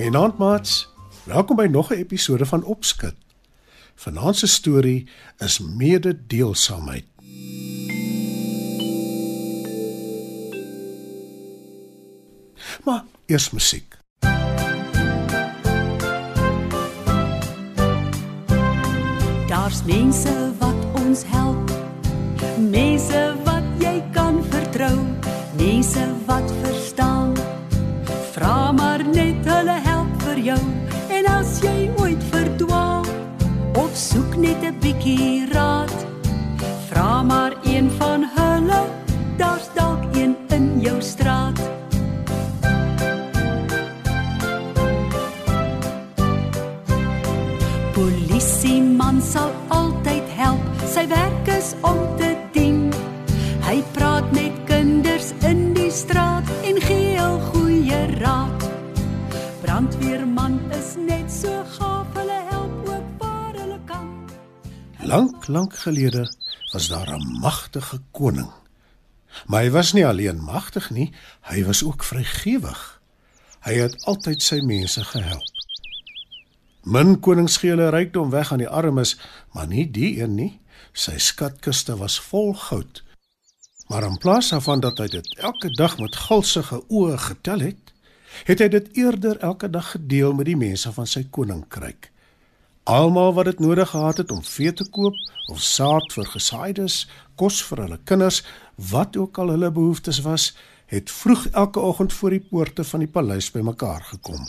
Goeienaand maats. Welkom by nog 'n episode van Opskud. Vanaand se storie is mededeelsaamheid. Maar eers musiek. Daar's mense wat ons help. Mense wat jy kan vertrou. Mense wat verstaan. Of soek net 'n bietjie raad, vra maar een van hulle. Daar's dalk een in jou straat. Polisieman sal altyd help. Sy werk is om te dien. Hy praat met kinders in die straat en gee hul goeie raad. Brandweerman is net so gaaf, Lank, lank gelede was daar 'n magtige koning. Maar hy was nie alleen magtig nie, hy was ook vrygewig. Hy het altyd sy mense gehelp. Min konings gee hulle rykdom weg aan die armes, maar nie die een nie. Sy skatkiste was vol goud. Maar in plaas daarvan dat hy dit elke dag met gulsige oë getel het, het hy dit eerder elke dag gedeel met die mense van sy koninkryk. Almal wat dit nodig gehad het om vee te koop of saad vir gesaaides, kos vir hulle kinders, wat ook al hulle behoeftes was, het vroeg elke oggend voor die poorte van die paleis bymekaar gekom,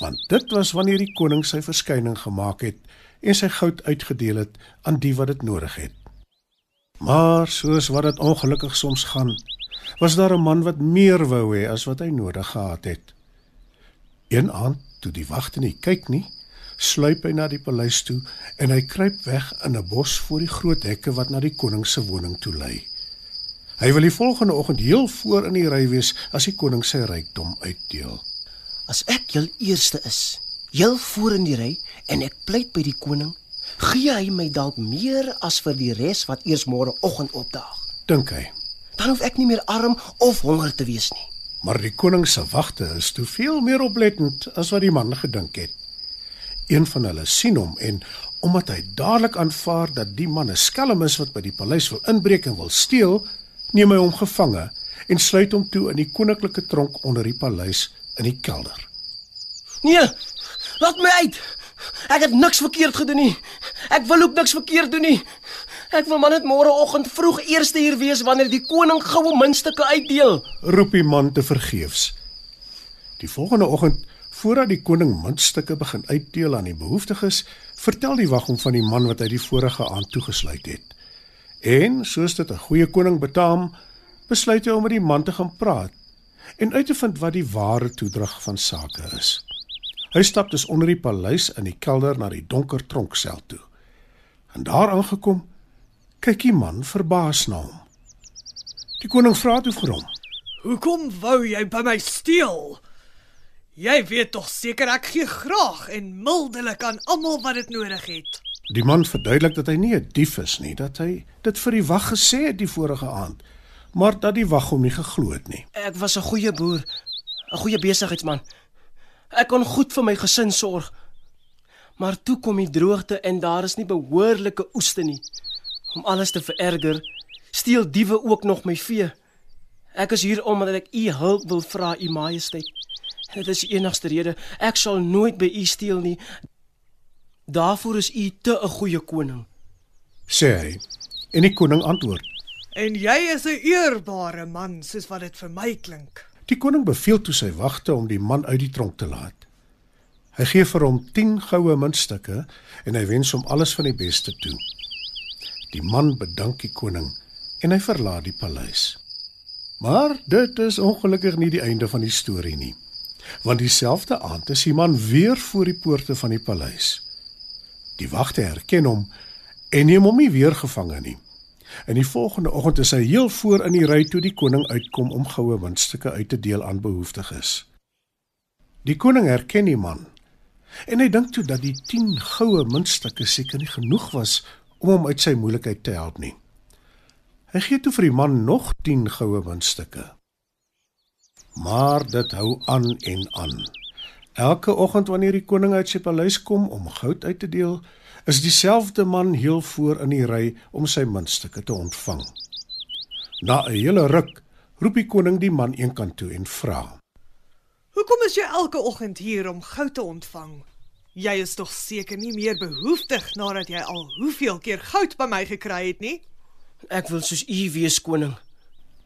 want dit was wanneer die koning sy verskyning gemaak het en sy goud uitgedeel het aan die wat dit nodig het. Maar soos wat dit ongelukkig soms gaan, was daar 'n man wat meer wou hê as wat hy nodig gehad het. Een aand, toe die wagte nie kyk nie, sluip hy na die paleis toe en hy kruip weg in 'n bos voor die groot hekke wat na die koning se woning toe lei. Hy wil die volgende oggend heel voor in die ry wees as die koning sy rykdom uitdeel. As ek heel eerste is, heel voor in die ry en ek pleit by die koning, gee hy my dalk meer as vir die res wat eers môre oggend opdaag. Dink hy. Dan hoef ek nie meer arm of honger te wees nie. Maar die koning se wagte is toe veel meer oplettend as wat die man gedink het. Een van hulle sien hom en omdat hy dadelik aanvaar dat die man 'n skelm is wat by die paleis wil inbreek en wil steel, neem hy hom gevange en sluit hom toe in die koninklike tronk onder die paleis in die kelder. Nee, laat my uit. Ek het niks verkeerd gedoen nie. Ek wil ook niks verkeerd doen nie. Ek wil maar net môreoggend vroeg eerste hier wees wanneer die koning goue muntstukke uitdeel. Roep die man te vergeefs. Die volgende oggend, voordat die koning muntstukke begin uitdeel aan die behoeftiges, vertel die wag hom van die man wat hy die vorige aand toegesluit het. En soos dit 'n goeie koning betaam, besluit hy om met die man te gaan praat en uit te vind wat die ware toedrag van sake is. Hy stap dus onder die paleis in die kelder na die donker tronksel toe. En daar aangekom, kyk die man verbaas na hom. Die koning vra toe vir hom: Hoekom wou jy by my steel? Jy weet tog seker ek gee graag en mildelik aan almal wat dit nodig het. Die man verduidelik dat hy nie 'n dief is nie, dat hy dit vir die wag gesê het die vorige aand, maar dat die wag hom nie geglo het nie. Ek was 'n goeie boer, 'n goeie besigheidsman. Ek kon goed vir my gesin sorg. Maar toe kom die droogte en daar is nie behoorlike oeste nie. Om alles te vererger, steel diewe ook nog my vee. Ek is hier omdat ek u hulp wil vra, u majesteit. Dit is die enigste rede. Ek sal nooit by u steel nie. Daarvoor is u te 'n goeie koning. sê hy. En die koning antwoord: En jy is 'n eerbare man, soos wat dit vir my klink. Die koning beveel toe sy wagte om die man uit die tronk te laat. Hy gee vir hom 10 goue muntstukke en hy wens hom alles van die beste toe. Die man bedank die koning en hy verlaat die paleis. Maar dit is ongelukkig nie die einde van die storie nie. Want dieselfde aand is die man weer voor die poorte van die paleis. Die wagte herken hom en neem hom nie weer gevange nie. In die volgende oggend is hy heel voor in die ry toe die koning uitkom om goue muntstukke uit te deel aan behoeftiges. Die koning herken die man en hy dink toe dat die 10 goue muntstukke seker nie genoeg was om hom uit sy moeilikheid te help nie. Hy gee toe vir die man nog 10 goue muntstukke. Maar dit hou aan en aan. Elke oggend wanneer die koning uit sy paleis kom om goud uit te deel, is dieselfde man heel voor in die ry om sy muntstukke te ontvang. Na 'n hele ruk roep die koning die man eenkant toe en vra: Hoekom is jy elke oggend hier om goud te ontvang? Jy is tog seker nie meer behoeftig nadat jy al hoeveel keer goud by my gekry het nie? Ek wil soos u wees, koning.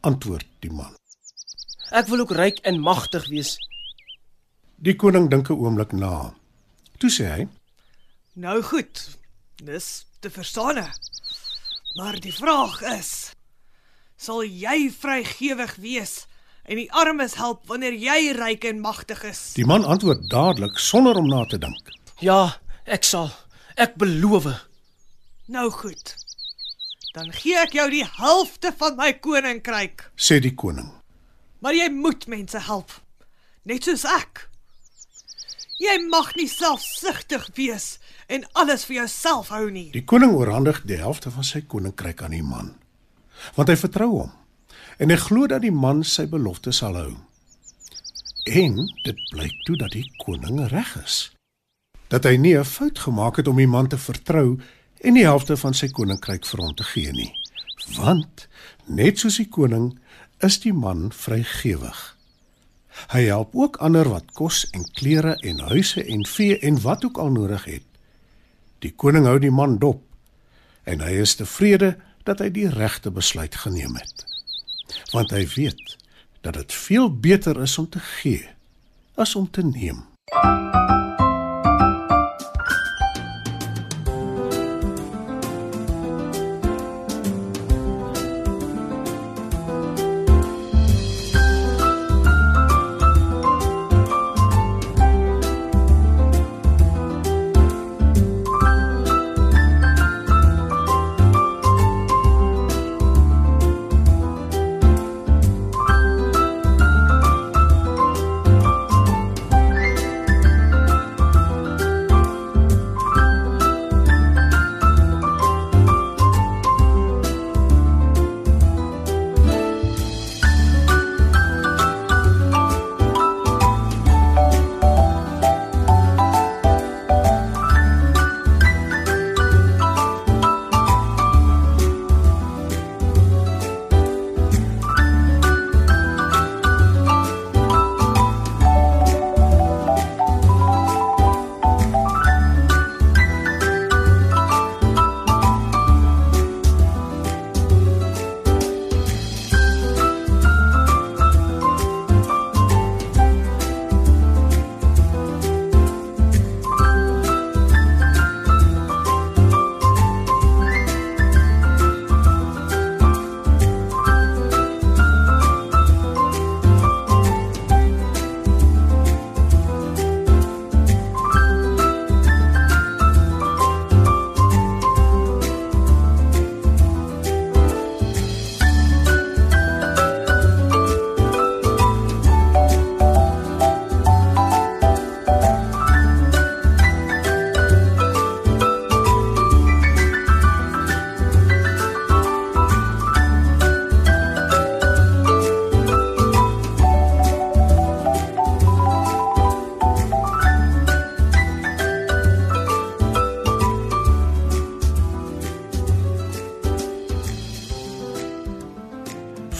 Antwoord die man. Ek wil ook ryk en magtig wees. Die koning dink 'n oomblik na. Toe sê hy: Nou goed. Dis te verstaan. Maar die vraag is: sal jy vrygewig wees en die armes help wanneer jy ryk en magtig is? Die man antwoord dadelik sonder om na te dink. Ja, ek sal. Ek beloof. Nou goed. Dan gee ek jou die helfte van my koninkryk. Sê die koning. Maar jy moet mense help. Net soos ek. Jy mag nie selfsugtig wees en alles vir jouself hou nie. Die koning oorhandig die helfte van sy koninkryk aan die man, want hy vertrou hom en hy glo dat die man sy belofte sal hou. En dit blyk toe dat die koning reg is. Dat hy nie 'n fout gemaak het om die man te vertrou en die helfte van sy koninkryk vir hom te gee nie. Want net soos die koning is die man vrygewig. Hy help ook ander wat kos en klere en huise en vee en wat ook al nodig het. Die koning hou die man dop en hy is tevrede dat hy die regte besluit geneem het. Want hy weet dat dit veel beter is om te gee as om te neem.